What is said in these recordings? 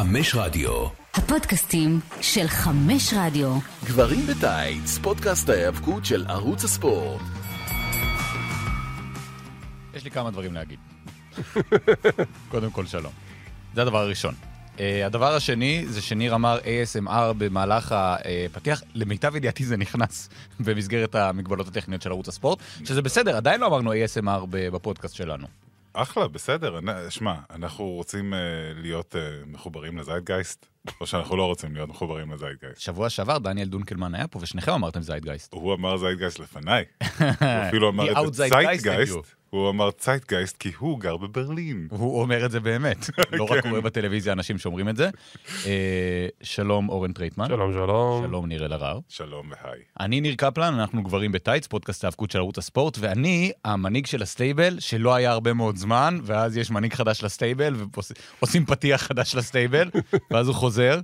חמש רדיו. הפודקאסטים של חמש רדיו. גברים בטייץ, פודקאסט ההיאבקות של ערוץ הספורט. יש לי כמה דברים להגיד. קודם כל שלום. זה הדבר הראשון. Uh, הדבר השני זה שניר אמר ASMR במהלך הפתיח, למיטב ידיעתי זה נכנס במסגרת המגבלות הטכניות של ערוץ הספורט, שזה בסדר, עדיין לא אמרנו ASMR בפודקאסט שלנו. אחלה, בסדר. שמע, אנחנו רוצים uh, להיות uh, מחוברים לזיידגייסט, או שאנחנו לא רוצים להיות מחוברים לזיידגייסט. שבוע שעבר דניאל דונקלמן היה פה, ושניכם אמרתם זיידגייסט. הוא אמר זיידגייסט לפניי. הוא אפילו אמר את זה צייטגייסט. הוא אמר צייטגייסט כי הוא גר בברלין. הוא אומר את זה באמת, לא רק רואה בטלוויזיה אנשים שאומרים את זה. אה, שלום אורן טרייטמן. שלום, שלום. שלום ניר אלהרר. שלום והי. אני ניר קפלן, אנחנו גברים בטייץ, פודקאסט ההאבקות של ערוץ הספורט, ואני המנהיג של ה stable, שלא היה הרבה מאוד זמן, ואז יש מנהיג חדש ל stable, ועושים פתיח חדש לסטייבל, ואז הוא חוזר,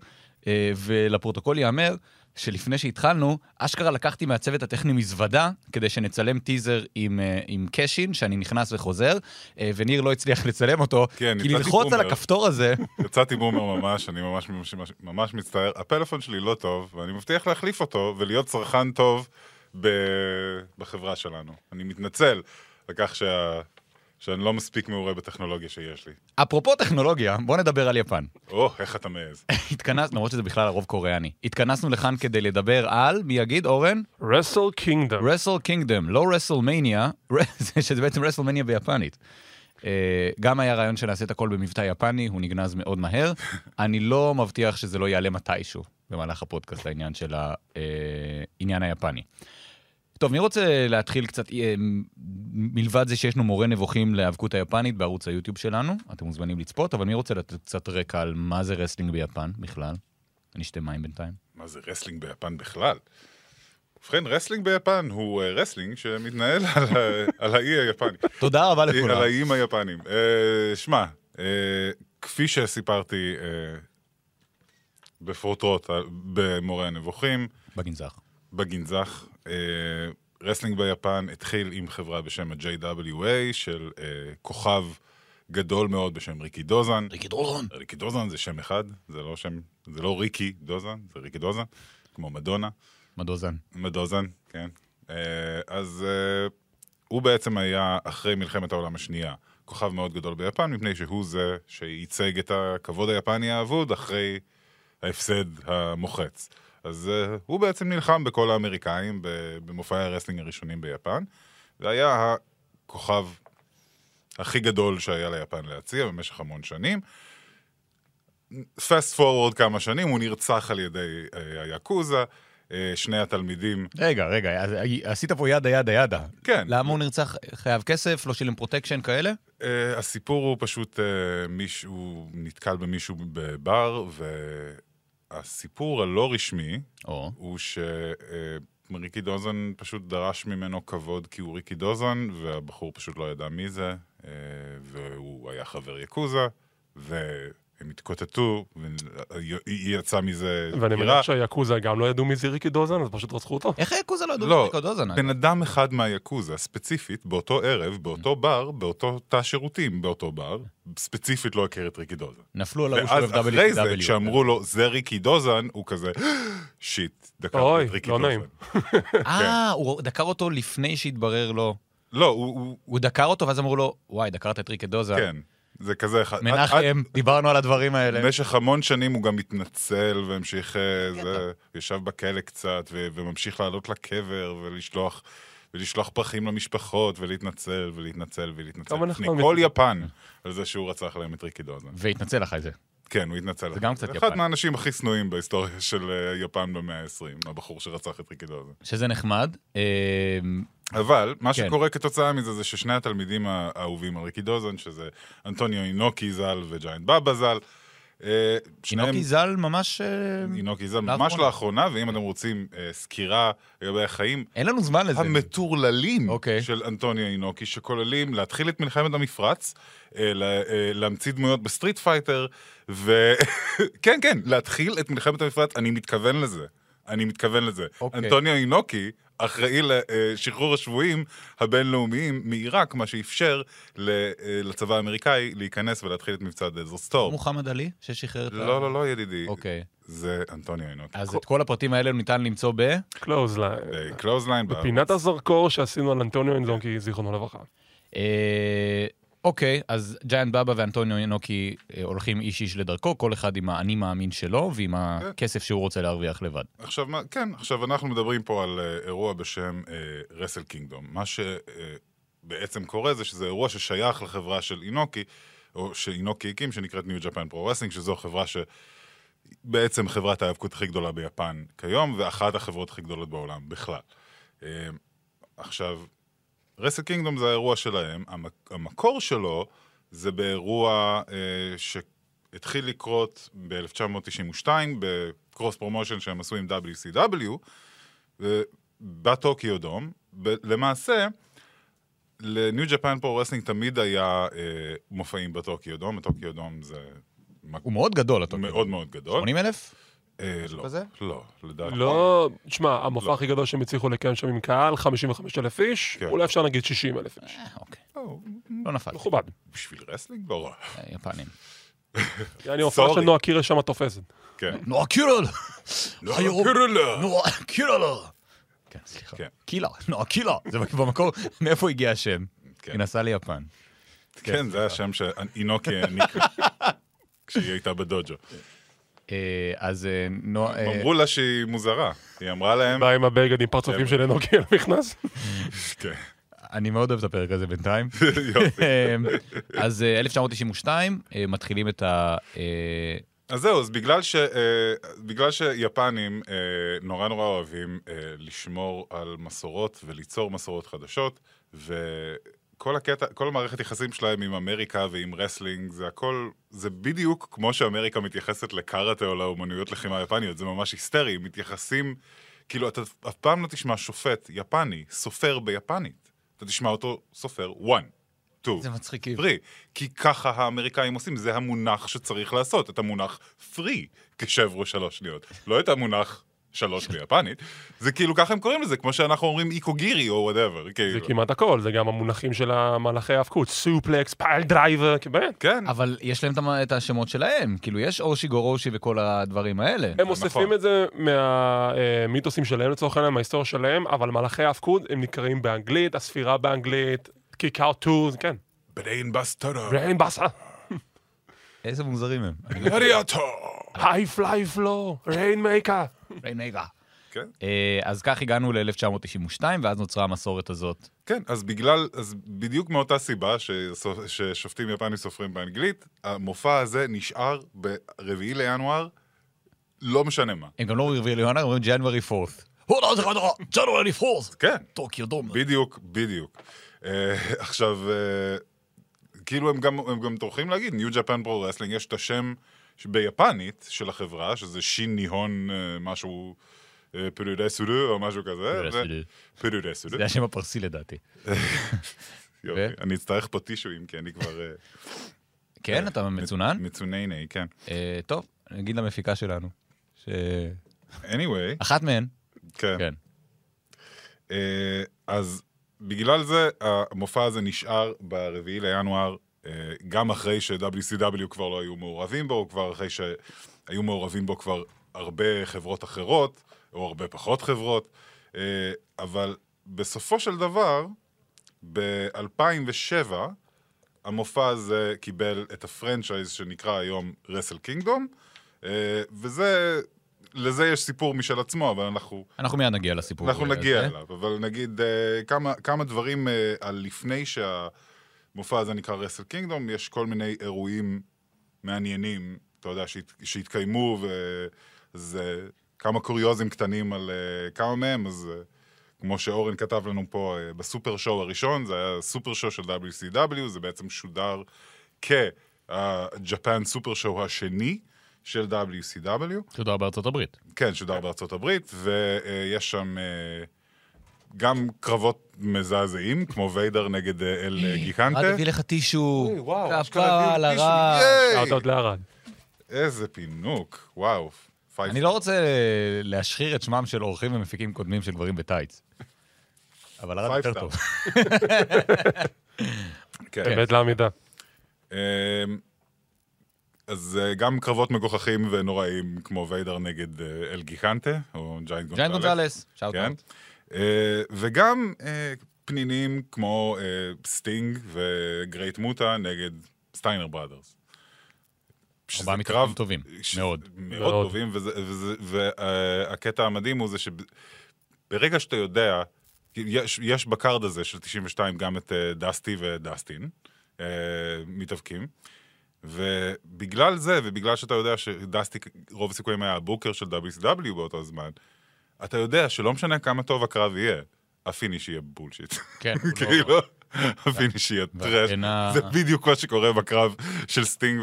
אה, ולפרוטוקול ייאמר, שלפני שהתחלנו, אשכרה לקחתי מהצוות הטכני מזוודה, כדי שנצלם טיזר עם, uh, עם קשין, שאני נכנס וחוזר, uh, וניר לא הצליח לצלם אותו, כן, כי ללחוץ על הכפתור הזה... יצאתי בומר ממש, אני ממש, ממש, ממש מצטער. הפלאפון שלי לא טוב, ואני מבטיח להחליף אותו ולהיות צרכן טוב ב... בחברה שלנו. אני מתנצל על כך שה... שאני לא מספיק מעורה בטכנולוגיה שיש לי. אפרופו טכנולוגיה, בוא נדבר על יפן. או, איך אתה מעז. התכנסנו, למרות שזה בכלל הרוב קוריאני. התכנסנו לכאן כדי לדבר על, מי יגיד, אורן? Wrestle Kingdom. Wrestle Kingdom, לא WrestleMania, שזה בעצם WrestleMania ביפנית. אה, גם היה רעיון שנעשה את הכל במבטא יפני, הוא נגנז מאוד מהר. אני לא מבטיח שזה לא יעלה מתישהו במהלך הפודקאסט, העניין של העניין אה, היפני. טוב, מי רוצה להתחיל קצת, אה, מלבד זה שיש לנו מורה נבוכים להיאבקות היפנית בערוץ היוטיוב שלנו, אתם מוזמנים לצפות, אבל מי רוצה לתת קצת רקע על מה זה wrestling ביפן בכלל? אני אשתה מים בינתיים. מה זה wrestling ביפן בכלל? ובכן, wrestling ביפן הוא uh, wrestling שמתנהל על, על האי היפני. תודה רבה לכולם. על האיים היפנים. Uh, שמע, uh, כפי שסיפרתי uh, בפרוטרוט במורה הנבוכים, בגנזך. בגנזך. אה, wrestling ביפן התחיל עם חברה בשם ה-JWA של אה, כוכב גדול מאוד בשם ריקי דוזן. ריקי דוזן. ריקי דוזן זה שם אחד, זה לא שם, זה לא ריקי דוזן, זה ריקי דוזן, כמו מדונה. מדוזן. מדוזן, כן. אה, אז אה, הוא בעצם היה אחרי מלחמת העולם השנייה כוכב מאוד גדול ביפן, מפני שהוא זה שייצג את הכבוד היפני האבוד אחרי ההפסד המוחץ. אז אה, הוא בעצם נלחם בכל האמריקאים במופעי ה wrestling הראשונים ביפן, והיה הכוכב הכי גדול שהיה ליפן להציע במשך המון שנים. fast forward כמה שנים, הוא נרצח על ידי אה, היאקוזה. אה, שני התלמידים... רגע, רגע, עשית פה yada yada yada. כן. למה הוא נרצח? חייב כסף? לא שילם protection כאלה? אה, הסיפור הוא פשוט, אה, מישהו נתקל במישהו בבר, ו... הסיפור הלא רשמי oh. הוא שריקי דוזן פשוט דרש ממנו כבוד כי הוא ריקי דוזן, והבחור פשוט לא ידע מי זה, אה, והוא היה חבר יקוזה, ו... הם התקוטטו, והיא יצאה מזה ואני מניח שהיאקוזה גם לא ידעו מי זה ריקי דוזן, אז פשוט רצחו אותו. איך היאקוזה לא ידעו לא, מי ריקי דוזן? בן אדם אחד מהיאקוזה, ספציפית, באותו ערב, באותו בר, באותו תא שירותים באותו בר, ספציפית לא הכיר את ריקי דוזן. נפלו עליו ואז אחרי זה, כשאמרו לו, זה ריקי דוזן, הוא כזה, שיט, דקר את ריקי לא דוזן. אה, הוא דקר אותו לפני שהתברר לו. לא, הוא... הוא דקר אותו, ואז אמרו לו, וואי, דקרת את ריקי דוזן. כן. זה כזה אחד. מנחם, דיברנו על הדברים האלה. במשך המון שנים הוא גם התנצל והמשיך, אה, זה, ישב בכלא קצת, וממשיך לעלות לקבר ולשלוח... ולשלוח פרחים למשפחות, ולהתנצל, ולהתנצל, ולהתנצל. לפני כל יפן, על זה שהוא רצח להם את ריקי דוזן. והתנצל אחרי זה. כן, הוא התנצל. זה גם קצת יפן. אחד מהאנשים הכי שנואים בהיסטוריה של אה, יפן במאה ה-20, הבחור שרצח את ריקי דוזן. שזה נחמד. אה, אבל מה כן. שקורה כתוצאה מזה זה ששני התלמידים האהובים על ריקי דוזן, שזה אנטוניו אינוקי ז"ל וג'יינט בבא ז"ל, אינוקי ז"ל ממש... אינוקי ז"ל ממש לאחרונה, ואם אתם רוצים סקירה לגבי החיים... אין לנו זמן לזה. המטורללים אוקיי. של אנטוניו אינוקי, שכוללים להתחיל את מלחמת המפרץ, להמציא דמויות ב Street Fighter, ו... כן, כן, להתחיל את מלחמת המפרץ, אני מתכוון לזה. אני מתכוון לזה. אוקיי. אנטוניו אינוקי אחראי לשחרור השבויים הבינלאומיים מעיראק, מה שאפשר ל- אה, לצבא האמריקאי להיכנס ולהתחיל את מבצע Desert Storm. מוחמד עלי, ששחרר את ה... לא, לא, לא, ידידי. אוקיי. זה אנטוניו אינוקי. אז את כל הפרטים האלה ניתן למצוא ב... clothesline. clothesline. בפינת הזרקור שעשינו על אנטוניו אינוקי, זיכרונו לברכה. אה, אוקיי, אז ג'יינט בבא ואנטוניו אינוקי אה, הולכים איש איש לדרכו, כל אחד עם האני מאמין שלו ועם הכסף שהוא רוצה להרוויח לבד. עכשיו, כן, עכשיו אנחנו מדברים פה על אה, אירוע בשם Wrestle Kingdom. מה שבעצם קורה זה שזה אירוע ששייך לחברה של אינוקי, או שאינוקי הקים, שנקראת New Japan Pro Wrestling, שזו חברה שבעצם חברת ההיאבקות הכי גדולה ביפן כיום, ואחת החברות הכי גדולות בעולם בכלל. עכשיו, Wrestle Kingdom זה האירוע שלהם, המק, המקור שלו זה באירוע אה, שהתחיל לקרות ב-1992, ב cross promotion שהם עשו עם WCW, בטוקיו דום. ב- למעשה, ל New Japan Pro Wrestling תמיד היה אה, מופעים בטוקיו דום, הטוקיו דום זה הוא מאוד גדול, אתה אומר. מאוד מאוד גדול. 80 אלף? אה, לא, כזה? לא, לדעתי. לא, תשמע, המופע לא. הכי גדול שהם הצליחו לקיים שם עם קהל, 55 אלף איש, כן. אולי אפשר נגיד 60 אלף איש. אה, אוקיי. לא, לא נפל. מכובד. בשביל wrestling? לא רע. אה, יפנים. אני הופעה של. נועה קירה שם תופסת. כן. נועה קירל! היום- קרלה. נועה קירל! כן, סליחה. כן. קילה, נועה קילה. זה במקור, מאיפה הגיע השם? כן. היא נסעה ליפן. כן, זה השם שאינוקי העניק לה כשהיא הייתה בדוג'ו. אה, אז אה, נועה... אה, אמרו לה שהיא מוזרה. היא אמרה להם... בא עם הבגד עם פרצופים של אנוקי על המכנס. כן. אני מאוד אוהב את הפרק הזה בינתיים. אז אה, 1992 אה, מתחילים את ה... אז זהו, אז בגלל, ש, אה, בגלל שיפנים אה, נורא נורא אוהבים אה, לשמור על מסורות וליצור מסורות חדשות, וכל הקטע, כל המערכת יחסים שלהם עם אמריקה ועם wrestling, זה הכל, זה בדיוק כמו שאמריקה מתייחסת לקראטה או לאומנויות לחימה יפניות, זה ממש היסטרי, מתייחסים, כאילו, אתה אף פעם לא תשמע שופט יפני, סופר ביפנית. אתה תשמע אותו סופר one, two, זה מצחיק. three. כי ככה האמריקאים עושים, זה המונח שצריך לעשות, את המונח three כשברו שלוש שניות. לא את המונח שלוש ביפנית, זה כאילו ככה הם קוראים לזה, כמו שאנחנו אומרים איקוגירי או whatever, זה כאילו. כמעט הכל, זה גם המונחים של המהלכי האבקות, suplex, piledriver, כן. כן, אבל יש להם את השמות שלהם, כאילו יש אושי גורושי וכל הדברים האלה. הם מוסיפים נכון. את זה מהמיתוסים שלהם לצורך העניין, מההיסטוריה שלהם, אבל מהלכי האבקות הם נקראים באנגלית, הספירה באנגלית, kick out טורס, כן. brainbuster, ריין באסה, איזה מוזרים הם. גלדיאטור. high fly flow, rainmaker. ריינגה. כן. אה, אז כך הגענו ל-1992, ואז נוצרה המסורת הזאת. כן, אז בגלל, אז בדיוק מאותה סיבה ששופטים יפנים סופרים באנגלית, המופע הזה נשאר ברביעי לינואר, לא משנה מה. הם גם לא אומרים רביעי לינואר, הם אומרים January 4th. הודו, זה חדרה, January 4th. כן, טוקיו דום. בדיוק, בדיוק. אה, עכשיו, אה, כאילו הם גם, הם גם טורחים להגיד, New Japan Pro Wrestling, יש את השם ביפנית של החברה, שזה שין ניהון אה, משהו, אה, פרודסודו או משהו כזה. פרודסודו. ו- פרודסודו. זה השם הפרסי לדעתי. יופי. אני אצטרך פה טישואים, כי אני כבר... אה, כן, אתה מצונן? מצונני, כן. טוב, נגיד למפיקה שלנו. anyway, אחת מהן. כן. כן. אז בגלל זה המופע הזה נשאר ברביעי לינואר, גם אחרי ש-WCW כבר לא היו מעורבים בו, כבר אחרי שהיו מעורבים בו כבר הרבה חברות אחרות, או הרבה פחות חברות, אה, אבל בסופו של דבר, ב-2007, המופע הזה קיבל את הפרנצ'ייז שנקרא היום רסל קינגדום, וזה, לזה יש סיפור משל עצמו, אבל אנחנו אנחנו מיד נגיע לסיפור. אנחנו הזה. נגיע אליו, אבל נגיד אה, כמה, כמה דברים אה, על לפני שהמופע הזה נקרא רסל קינגדום, יש כל מיני אירועים מעניינים, אתה יודע, שהת, שהתקיימו, ואז אה, כמה קוריוזים קטנים על אה, כמה מהם, אז אה, כמו שאורן כתב לנו פה אה, בסופר שואו הראשון, זה היה סופר שואו של WCW, זה בעצם שודר כ-Japan סופר שואו השני של WCW. שודר בארצות הברית. כן, שודר בארצות הברית, ויש שם גם קרבות מזעזעים, כמו ויידר נגד אה, אל אה, רק גיקנטה. הביא לך טישו. כפה על הרע. שאלות לערד. איזה פינוק, וואו. אני לא רוצה להשחיר את שמם של אורחים ומפיקים קודמים של גברים בטייץ. אבל ארד יותר טוב. כן. באמת לעמידה. אמ, אז אה, גם קרבות מגוחכים ונוראים כמו ויידר נגד אה, אל גיקנטה, או ג'יינט גונזלס. גונזלס, shout כן. out. אה, וגם אה, פנינים כמו אה, סטינג וגרייט מוטה נגד Steiner Brothers. ארבעה מתאבקים טובים, ש- מאוד. מאוד מאוד. טובים, והקטע המדהים הוא זה שברגע שאתה יודע, יש, יש ב card הזה של 92 גם את אה, דסטי ודסטין, אה, מתאבקים, ובגלל זה, ובגלל שאתה יודע שדסטי רוב הסיכויים היה ה booker של WCW באותו זמן, אתה יודע שלא משנה כמה טוב הקרב יהיה, ה finish יהיה bullshit. כן, הוא לא- כאילו, ה finish יהיה. והנה- זה בדיוק מה שקורה בקרב של סטינג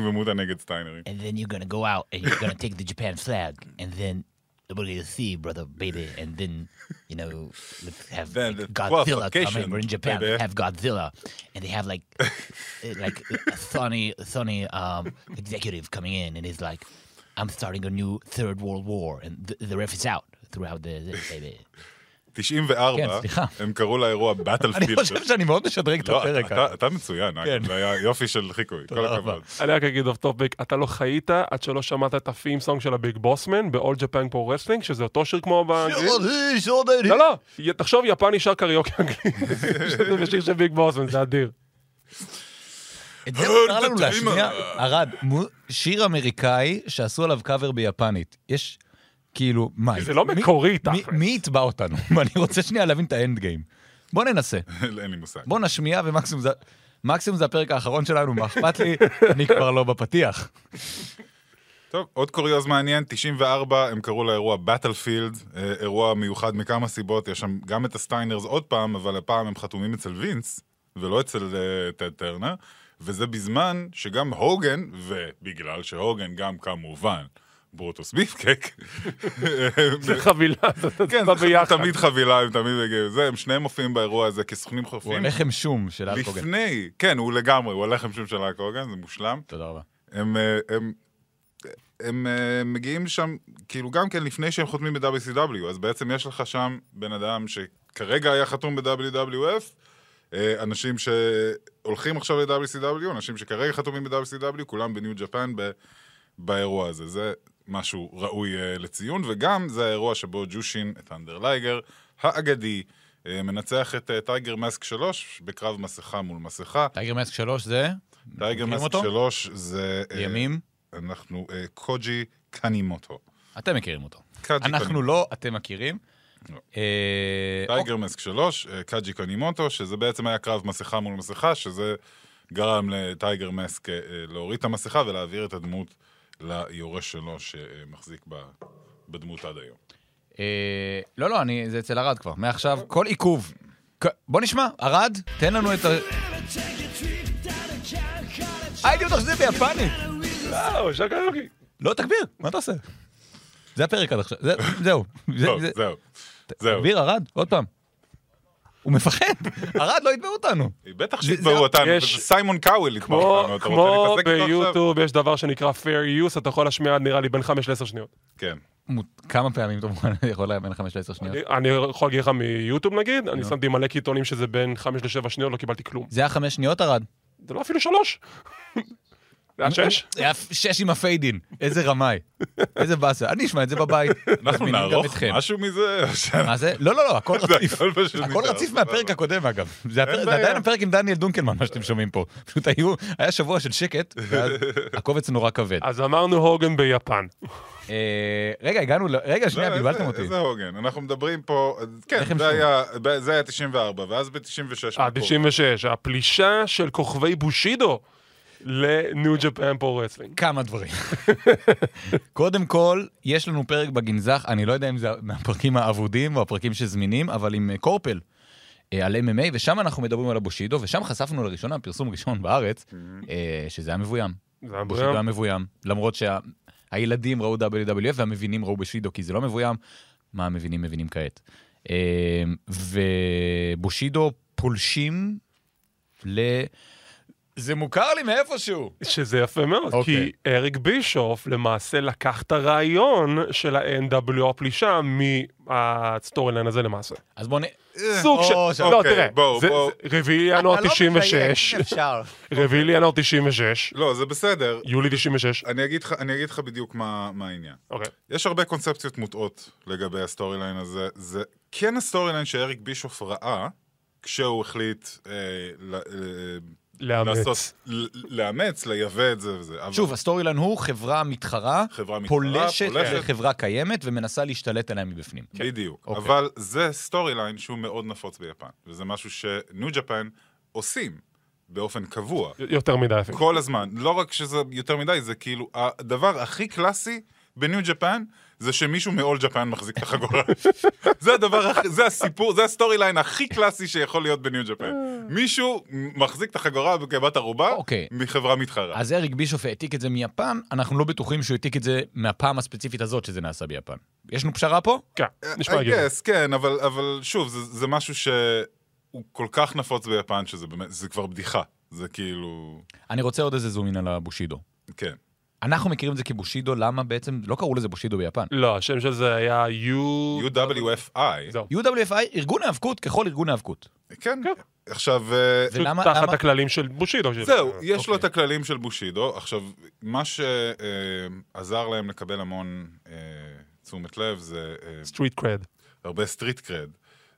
אה, ומוטה נגד סטיינרים. and then you're gonna go out and you're gonna take the Japan flag, and then we're gonna see, brother, baby, and then you know, have Then like, the Godzilla qualification, in. We're in Japan. baby. Have Godzilla, and they have like uh, like a funny, funny um, executive coming in, and he's like, "I'm starting a new third world war," and the, the ref is out throughout the, the baby. 94, כן. הם קראו לאירוע אני Battlefield. חושב שאני מאוד משדרג את לא, הפרק. אתה- מצוין, כן. זה היה יופי של חיקוי, כל הכבוד. אני רק אגיד off topic, אתה לא חיית עד שלא שמעת את ה theme song של הביג בוסמן ב-all Japan Pro Wrestling, שזה אותו שיר כמו באנגלית. לא, לא, תחשוב יפני שר קריוקי אנגלית. שזה בשיר של ביג בוסמן, זה אדיר. את זה מותר לנו להשמיע, מו- שיר אמריקאי שעשו עליו קאבר ביפנית. יש, כאילו, מה? זה לא מקורי, תכל'ס. מי יתבע אותנו? אני רוצה שנייה להבין את האנד גיים. בוא ננסה. אין לי מושג. בוא נשמיע ומקסימום זה... מקסימום זה הפרק האחרון שלנו, מה אכפת לי? אני כבר לא בפתיח. טוב, עוד קוריוז מעניין, 94 הם קראו לאירוע באטלפילד, אירוע מיוחד מכמה סיבות, יש שם גם את הסטיינרס עוד פעם, אבל הפעם הם חתומים אצל וינס, ולא אצל אה, טד טרנר, וזה בזמן שגם הוגן, ובגלל שהוגן גם כמובן ברוטוס ביפקייק, זה חבילה, זה כן, בא זה ביחד. תמיד חבילה, הם תמיד זה, הם שניהם מופיעים באירוע הזה כסוכנים הוגאנים. הלחם שום של אלק הוגן. לפני, כן, הוא לגמרי, הוא הלחם שום של אלק הוגן, זה מושלם. תודה רבה. הם, אה, הם, הם אה, מגיעים שם, כאילו גם כן לפני שהם חותמים ב-WCW, אז בעצם יש לך שם בן אדם שכרגע היה חתום ב-WWF, אנשים שהולכים עכשיו ל-WCW, אנשים שכרגע חתומים ב-WCW, כולם בניו ג'פן ב- באירוע הזה. זה משהו ראוי אה, לציון, וגם זה האירוע שבו ג'ושין ת'אנדר לייגר, האגדי, אה, מנצח את אה, טייגר מאסק 3 בקרב מסכה מול מסכה. טייגר מסק 3 זה? טייגר מאסק אותו? 3 זה... אה, ימים? אנחנו אה, קוג'י קנימוטו. אתם מכירים אותו. אנחנו קנימוטו. לא, אתם מכירים. לא. אה, טייגר מסק 3, אה, קאג'י קנימוטו, שזה בעצם היה קרב מסכה מול מסכה, שזה גרם לטייגר מסק אה, להוריד את המסכה ולהעביר את הדמות ליורש שלו שמחזיק ב- בדמות עד היום. לא, לא, אני, זה אצל ארד כבר. מעכשיו, כל עיכוב. בוא נשמע, ארד, תן לנו את ה... הייתי בטוח שזה ביפנית. לא, שר קריוקי. לא, תגביר, מה אתה עושה? זה הפרק עד עכשיו, זה- זהו. זה- זהו. זהו. תגביר, ארד, עוד פעם. הוא מפחד, ארד לא יתבעו אותנו. בטח שיתבעו אותנו, יש- וזה סיימון קאוול יתבע כמו אותנו, אתה כמו רוצה להתעסק איתו עכשיו? ביוטיוב יש דבר שנקרא fair use, אתה יכול להשמיע נראה לי בין 5 ל-10 שניות. כן. כמה פעמים אתה מוכן, יכול להגיד בין 5 ל-10 שניות? אני- אני יכול להגיד לך מיוטיוב נגיד, אני שמתי מלא קיתונים שזה בין 5 ל-7 שניות, לא קיבלתי כלום. זה היה 5 שניות, ארד? זה לא אפילו 3. זה היה 6? זה היה 6 עם הפיידין, איזה רמאי. איזה באסה, אני אשמע את זה בבית. אנחנו נערוך. משהו מזה? מה זה? לא, לא, לא, הכל רציף. הכל רציף. מהפרק הקודם, אגב. זה. עדיין הפרק עם דניאל דונקלמן, מה שאתם שומעים פה. פשוט היה שבוע של שקט, ואז הקובץ נורא כבד. אז אמרנו הוגן ביפן. אה, רגע, הגענו, רגע, שנייה, בלבלתם אותי. איזה הוגן, אנחנו מדברים פה, כן, זה היה 94, ואז ב-96. אה, 96, הפלישה של כוכבי בושידו לניו ג'פן פרו רסלינג. כמה דברים. קודם כל, יש לנו פרק בגנזך, אני לא יודע אם זה מהפרקים האבודים או הפרקים שזמינים, אבל עם אה, קורפל. אה, על MMA, ושם אנחנו מדברים על הבושידו, ושם חשפנו לראשונה, פרסום ראשון בארץ, אה, שזה היה מבוים. זה היה בושידו היה מבוים. למרות שהילדים ראו WWF והמבינים ראו בושידו, כי זה לא מבוים, מה המבינים מבינים כעת. ובושידו פולשים ל... זה מוכר לי מאיפשהו. שזה יפה מאוד, אוקיי. כי אריק בישוף למעשה לקח את הרעיון של ה-nWo הפלישה מה storyline הזה למעשה. אז בוא נ... סוג של... לא, אוקיי, תראה, בואו, זה- רביעי ינואר אתה לא 96, מדייק, אפשר. רביעי לינואר 96, לא, זה בסדר. יולי 96. אני אגיד לך, אני אגיד לך בדיוק מה, מה העניין. אוקיי. יש הרבה קונספציות מוטעות לגבי הסטורי ליין הזה. זה כן ה storyline שאריק בישוף ראה, כשהוא החליט אה, ל, אה, לאמץ. לעשות, לאמץ, לייבא את זה וזה. אבל שוב, ה storyline הוא חברה מתחרה, חברה מתחרה, פולשת פולשת. לחברה קיימת ומנסה להשתלט עליה מבפנים. בדיוק. אוקיי. אבל זה storyline שהוא מאוד נפוץ ביפן, וזה משהו שניו ג'פן עושים באופן קבוע. יותר מדי אפילו. כל הזמן. לא רק שזה יותר מדי, זה כאילו, הדבר הכי קלאסי בניו ג'פן, זה שמישהו מאול ג'פן מחזיק את החגורה. זה הדבר, זה הסיפור, זה ה storyline הכי קלאסי שיכול להיות בניו ג'פן. מישהו מחזיק את החגורה כבת ערובה אוקיי. מחברה מתחרה. אז אריק בישוף העתיק את זה מיפן, אנחנו לא בטוחים שהוא העתיק את זה מהפעם הספציפית הזאת שזה נעשה ביפן. יש לנו פשרה פה? כן, נשמע I הגיוני. כן, אבל, אבל שוב, זה, זה משהו שהוא כל כך נפוץ ביפן, שזה באמת, זה כבר בדיחה. זה כאילו, אני רוצה עוד איזה zoom in על הבושידו. כן. אנחנו מכירים את זה כבושידו, למה בעצם לא קראו לזה בושידו ביפן? לא, השם של זה היה U... UWFI, זהו. UWFI, ארגון האבקות ככל ארגון האבקות. כן. עכשיו, אה, פשוט ולמה- תחת למה- הכללים של בושידו. של- זהו, יש לו את אוקיי. הכללים של בושידו. עכשיו, מה שעזר להם לקבל המון אה, תשומת לב זה אה, street cred. הרבה street cred.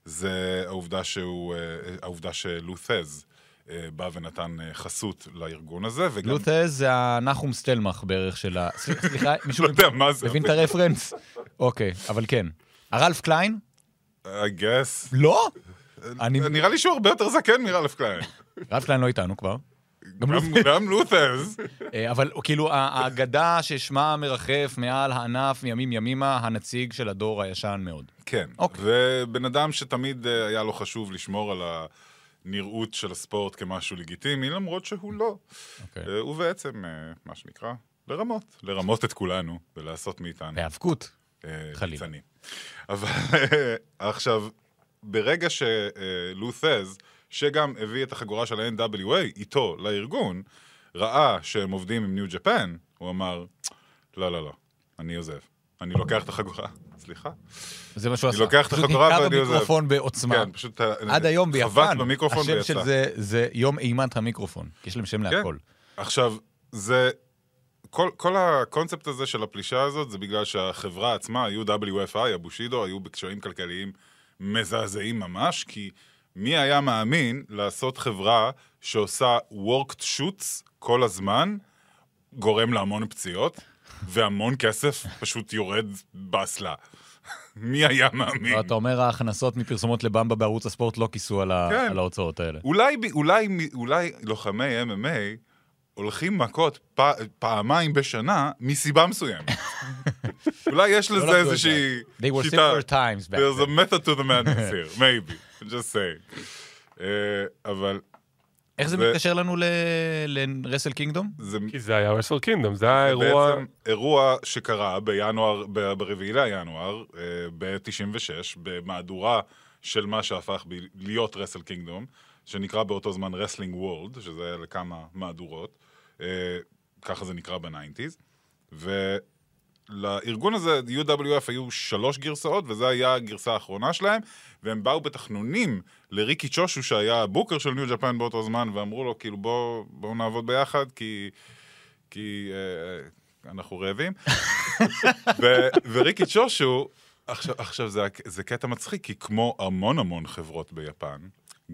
זה העובדה שהוא, אה, העובדה שלו ת'ז אה, בא ונתן אה, חסות לארגון הזה, וגם... לו ת'ז זה הנחום סטלמך בערך של ה... סליחה, סליחה, מישהו לא יודע מה זה. מבין את הרפרנס? אוקיי, אבל כן. הרלף קליין? I guess. לא? אני... נראה לי שהוא הרבה יותר זקן מרלף קליין. רלף קליין לא איתנו כבר. גם. אה, אבל כאילו, ה- האגדה ששמה מרחף מעל הענף מימים ימימה, הנציג של הדור הישן מאוד. כן. אוקיי. ובן אדם שתמיד אה, היה לו חשוב לשמור על הנראות של הספורט כמשהו לגיטימי, למרות שהוא לא. אוקיי. אה, הוא בעצם, אה, מה שנקרא, לרמות. לרמות את כולנו ולעשות מאיתנו בהיאבקות. אה, חלילה. אבל אה, עכשיו, ברגע שלות'ז, שגם הביא את החגורה של ה-NWA איתו לארגון, ראה שהם עובדים עם ניו ג'פן, הוא אמר, לא, לא, לא, אני עוזב. אני לוקח את החגורה. סליחה? זה מה שהוא אני עשה. לוקח את פשוט החגורה ואני עוזב. במיקרופון בעוצמה. כן, פשוט... אה, עד היום ביפן, חבט במיקרופון השם ויצא. של זה זה יום אימת המיקרופון. יש להם שם כן. להכל. עכשיו, זה... כל, כל הקונספט הזה של הפלישה הזאת זה בגלל שהחברה עצמה, UWFI, הבושידו, היו בקשיים כלכליים מזעזעים ממש, כי מי היה מאמין לעשות חברה שעושה worked shoots כל הזמן, גורם להמון פציעות, והמון כסף פשוט יורד באסלה. מי היה מאמין? אתה אומר ההכנסות מפרסומות לבמבה בערוץ הספורט לא כיסו על כן. על ההוצאות האלה. אולי, אולי, אולי לוחמי MMA הולכים מכות פ, פעמיים בשנה מסיבה מסוימת. אולי יש לא לזה איזושהי They were שיטה. simpler times back There's a method to the madness here, maybe, just saying. Uh, אבל איך זה ו- מתקשר לנו לרסל קינגדום? זה כי זה היה רסל קינגדום, זה היה אירוע... בעצם אירוע שקרה בינואר, ב- ברביעי לינואר, אה, ב-96, במהדורה של מה שהפך ב- להיות רסל קינגדום, שנקרא באותו זמן רסלינג וורלד, שזה היה לכמה מהדורות, אה, ככה זה נקרא ב nineties, ולארגון הזה, UWF, היו שלוש גרסאות, וזו היה הגרסה האחרונה שלהם, והם באו בתחנונים לריקי צ'ושו, שהיה ה booker של ניו ג'פן באותו זמן, ואמרו לו, כאילו, בואו בוא נעבוד ביחד, כי... כי אה, אנחנו רעבים. ו- וריקי צ'ושו, עכשיו, עכשיו זה, זה קטע מצחיק, כי כמו המון המון חברות ביפן,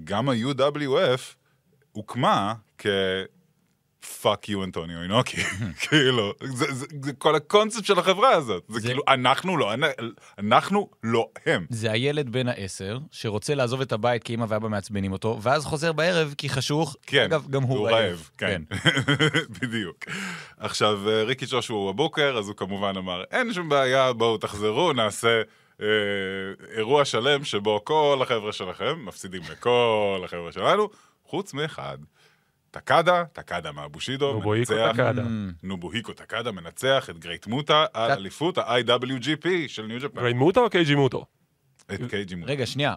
גם ה-UWF הוקמה כ... fuck you אנטוניו אינוקי, כאילו, זה, זה, זה כל הקונספט של החברה הזאת, זה, זה- כאילו, אנחנו לא, אנחנו לא הם. זה הילד בן העשר, שרוצה לעזוב את הבית כי אמא ואבא מעצבנים אותו, ואז חוזר בערב כי חשוך. כן, אגב, גם הוא הוא רעב. רעב, כן, בדיוק. עכשיו, אה, ריקי ג'ושו הוא הבוקר, אז הוא כמובן אמר, אין שום בעיה, בואו תחזרו, נעשה אה, אירוע שלם שבו כל החבר'ה שלכם מפסידים לכל החבר'ה שלנו, חוץ מאחד. טקדה, טקדה מהבושידו, נובוהיקו מנצח, טקדה. נובוהיקו טקדה מנצח את גרייט מוטה על אליפות ה-IWGP של New Japan. גריי מוטו או קייג'י מוטו? את קייג'י מוטה. רגע, שנייה.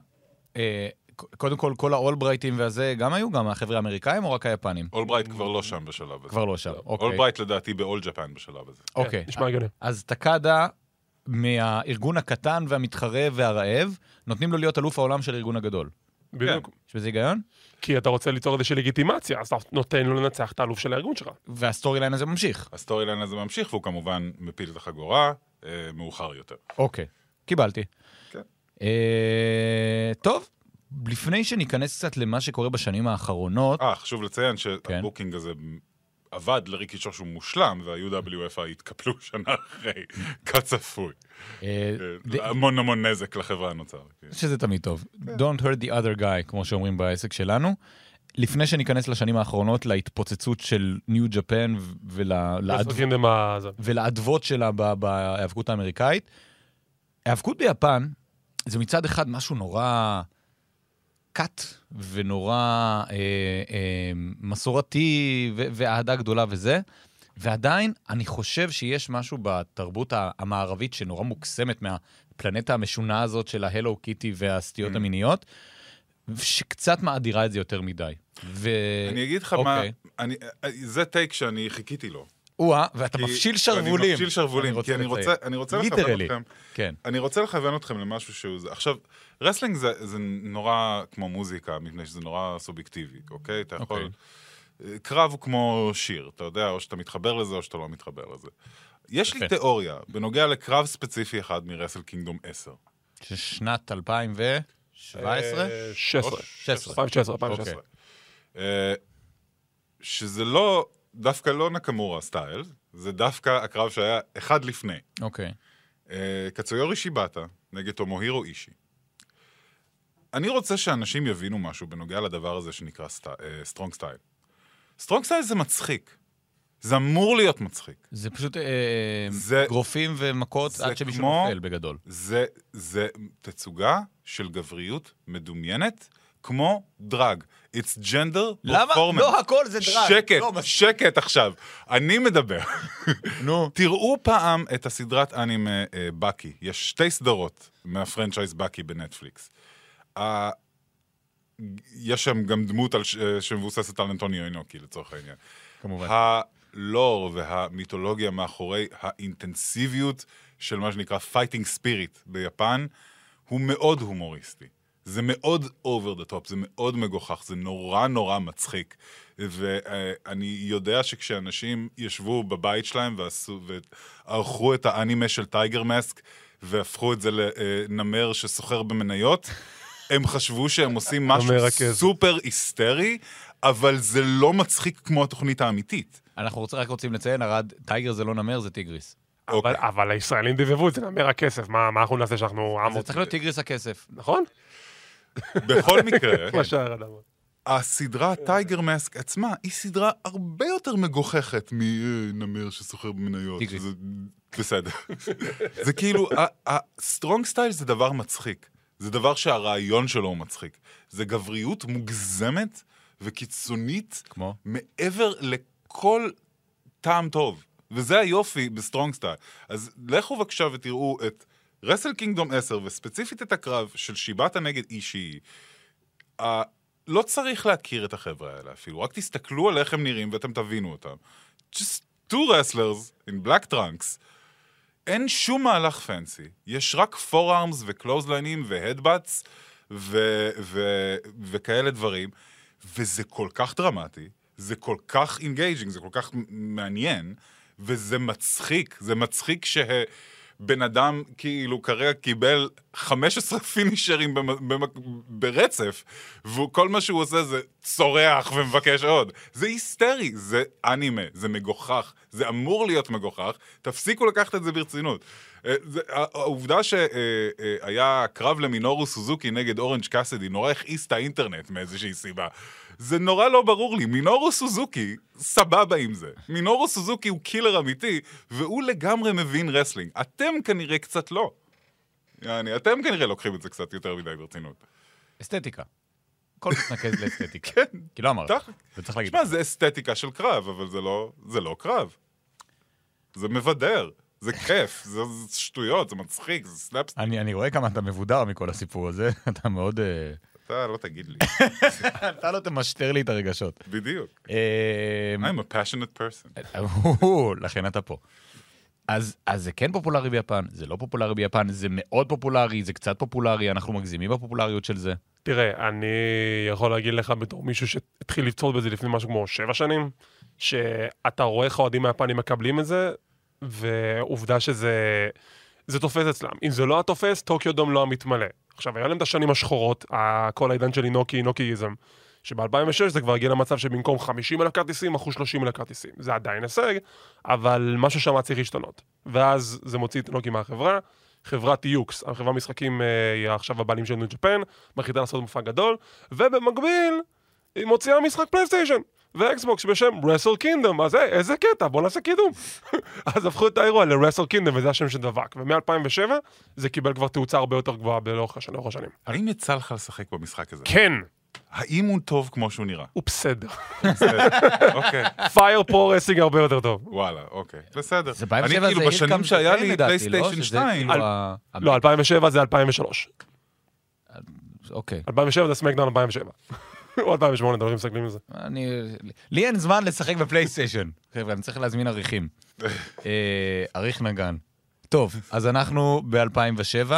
אה, קודם כל, כל האולברייטים והזה גם היו? גם החבר'ה האמריקאים או רק היפנים? אולברייט כבר לא שם בשלב הזה. כבר לא שם, אוקיי. אולברייט לדעתי ב All Japan בשלב הזה. אוקיי. נשמע הגיוני. אז טקדה, מהארגון הקטן והמתחרה והרעב, נותנים לו להיות אלוף העולם של הארגון הגדול. בדיוק. יש בזה היגיון? כי אתה רוצה ליצור איזושהי לגיטימציה, אז אתה נותן לו לנצח את האלוף של הארגון שלך. וה storyline הזה ממשיך. ה storyline הזה ממשיך, והוא כמובן מפיל את החגורה אה, מאוחר יותר. אוקיי, קיבלתי. כן. אה, טוב, לפני שניכנס קצת למה שקורה בשנים האחרונות, אה, חשוב לציין כן. שה booking הזה עבד לריקי צ'ושו מושלם, וה-UWFI התקפלו שנה אחרי, כצפוי. אה, כן, המון המון נזק לחברה נוצר. כן. שזה תמיד טוב. Don't hurt the other guy, כמו שאומרים בעסק שלנו. לפני שניכנס לשנים האחרונות, להתפוצצות של ניו ג'פן. ולאדוות שלה בהיאבקות האמריקאית. היאבקות ביפן זה מצד אחד משהו נורא קאט ונורא אה, אה, מסורתי ו- ואהדה גדולה וזה, ועדיין אני חושב שיש משהו בתרבות המערבית שנורא מוקסמת מהפלנטה המשונה הזאת של ה Hello Kitty והסטיות Mm. המיניות, שקצת מאדירה את זה יותר מדי. ו... אני אגיד לך מה, אוקיי. אני- זה take שאני חיכיתי לו. או-אה, ואתה כי- מפשיל אני שרוולים. מפשיל שרוולים, כי אני. רוצה, אני רוצה לכוון literally. אתכם, כן. אני רוצה לכוון אתכם למשהו שהוא זה. עכשיו, wrestling זה, זה נורא כמו מוזיקה, מפני שזה נורא סובייקטיבי, אוקיי? אתה יכול... קרב הוא כמו שיר, אתה יודע, או שאתה מתחבר לזה או שאתה לא מתחבר לזה. יש לי. תיאוריה בנוגע לקרב ספציפי אחד מ Wrestle Kingdom 10. ששנת 2017? אה, 16. 16. 2016, 2016. אוקיי. אה, שזה לא, דווקא לא נקמורה style, זה דווקא הקרב שהיה אחד לפני. אוקיי. אה, קצויורי שיבטה נגד תומוהירו אישי. אני רוצה שאנשים יבינו משהו בנוגע לדבר הזה שנקרא strong style. strong style זה מצחיק. זה אמור להיות מצחיק. זה פשוט אה, זה- אגרופים ומכות עד שמישהו כמו- נופל בגדול. זה, זה תצוגה של גבריות מדומיינת, כמו drag. It's gender למה? performance. לא הכל זה drag. שקט, לא, שקט עכשיו. אני מדבר. נו. תראו פעם את הסדרת אנימה אה, בקי. יש שתי סדרות מה franchise בקי בנטפליקס. יש שם גם דמות על. אה, שמבוססת על אנטוניו אינוקי לצורך העניין. כמובן. הלור והמיתולוגיה מאחורי האינטנסיביות של מה שנקרא fighting spirit ביפן, הוא מאוד הומוריסטי. זה מאוד over the top, זה מאוד מגוחך, זה נורא נורא מצחיק. ואני יודע שכשאנשים ישבו בבית שלהם ועשו, וערכו את האנימה של Tiger Mask, והפכו את זה לנמר שסוחר במניות, הם חשבו שהם עושים משהו. סופר היסטרי, אבל זה לא מצחיק כמו התוכנית האמיתית. אנחנו רק רוצים לציין, ארד, tiger זה לא נמר, זה טיגריס. אבל- אוקיי. אבל הישראלים דיבבו את זה, נמר הכסף, מה מה אנחנו נעשה שאנחנו עם... זה צריך להיות טיגריס הכסף. נכון? בכל מקרה. הסדרה Tiger Mask עצמה היא סדרה הרבה יותר מגוחכת מנמר שסוחר במניות. שזה- בסדר. זה כאילו, ה strong style זה דבר מצחיק. זה דבר שהרעיון שלו הוא מצחיק. זה גבריות מוגזמת וקיצונית כמו? מעבר לכל טעם טוב. וזה היופי ב strong style. אז לכו בבקשה ותראו את Wrestle Kingdom 10, וספציפית את הקרב של שיבטה נגד אישי. Uh, לא צריך להכיר את החבר'ה האלה אפילו, רק תסתכלו על איך הם נראים ואתם תבינו אותם. Just two wrestlers in black trunks. אין שום מהלך fancy, יש רק forearms ו clothesline ים ו headbutts ו- ו- וכאלה דברים, וזה כל כך דרמטי, זה כל כך engaging, זה כל כך מעניין, וזה מצחיק, זה מצחיק שבן אדם כאילו כרגע קיבל 15 finisher ים ברצף, וכל מה שהוא עושה זה צורח ומבקש עוד. זה היסטרי, זה אנימה, זה מגוחך, זה אמור להיות מגוחך, תפסיקו לקחת את זה ברצינות. אה, העובדה שהיה קרב למינורו סוזוקי נגד אורנג' קאסידי נורא הכעיס את האינטרנט מאיזושהי סיבה. זה נורא לא ברור לי, מינורו סוזוקי סבבה עם זה. מינורו סוזוקי הוא killer אמיתי, והוא לגמרי מבין wrestling. אתם כנראה קצת לא. יעני, אתם כנראה לוקחים את זה קצת יותר מדי ברצינות. אסתטיקה. הכל מתנקז לאסתטיקה. כן. כי לא אמרת. זה צריך להגיד. תשמע, זה אסתטיקה של קרב, אבל זה לא, זה לא קרב. זה מבדר, זה כיף, זה, זה שטויות, זה מצחיק, זה סלאפסטיק. אני אני רואה כמה אתה מבודר מכל הסיפור הזה, אתה מאוד... אה, אתה לא תגיד לי. אתה לא תמשטר לי את הרגשות. בדיוק. אה, I'm a passionate person. לכן אתה פה. אז, אז זה כן פופולרי ביפן, זה לא פופולרי ביפן, זה מאוד פופולרי, זה קצת פופולרי, אנחנו מגזימים בפופולריות של זה. תראה, אני יכול להגיד לך בתור מישהו שהתחיל לצפות בזה לפני משהו כמו שבע שנים, שאתה רואה איך האוהדים היפנים מקבלים את זה, ועובדה שזה זה תופס אצלם. אם זה לא התופס, טוקיו דום לא היה מתמלא. עכשיו, היה להם את השנים השחורות, כל העידן של אינוקי, אינוקיזם, שב-2006 זה כבר הגיע למצב שבמקום 50 אלף כרטיסים, מכרו 30 אלף כרטיסים. זה עדיין הישג, אבל משהו שם צריך להשתנות. ואז זה מוציא את אינוקי מהחברה. חברת יוקס, החברה משחקים אה, היא עכשיו הבעלים של ניו ג'פן, מחליטה לעשות מופע גדול, ובמקביל היא מוציאה משחק פלייסטיישן ואקסבוקס בשם Wrestle Kingdom, אז היי, איזה קטע, בוא נעשה קידום. אז הפכו את האירוע ל Wrestle Kingdom, וזה השם שדבק. ומ-2007 זה קיבל כבר תאוצה הרבה יותר גבוהה לאורך השנים. לאורך השנים. האם יצא לך לשחק במשחק הזה? כן, האם הוא טוב כמו שהוא נראה? הוא בסדר. אוקיי, Fire Pro Wrestling הרבה יותר טוב. וואלה, אוקיי. בסדר. זה אני ב-2007 כאילו בשנים שהיה לי לא? פלייסטיישן שזה 2, כאילו אל- ה- לא, 2007 זה 2003. אוקיי. 2007 זה סמקדאון 2007. או 2008, אתם מסתכלים על זה. אני... לי אין זמן לשחק בפלייסטיישן. חבר'ה, אני צריך להזמין עריכים. אה, עריך נגן. טוב, אז אנחנו ב-2007.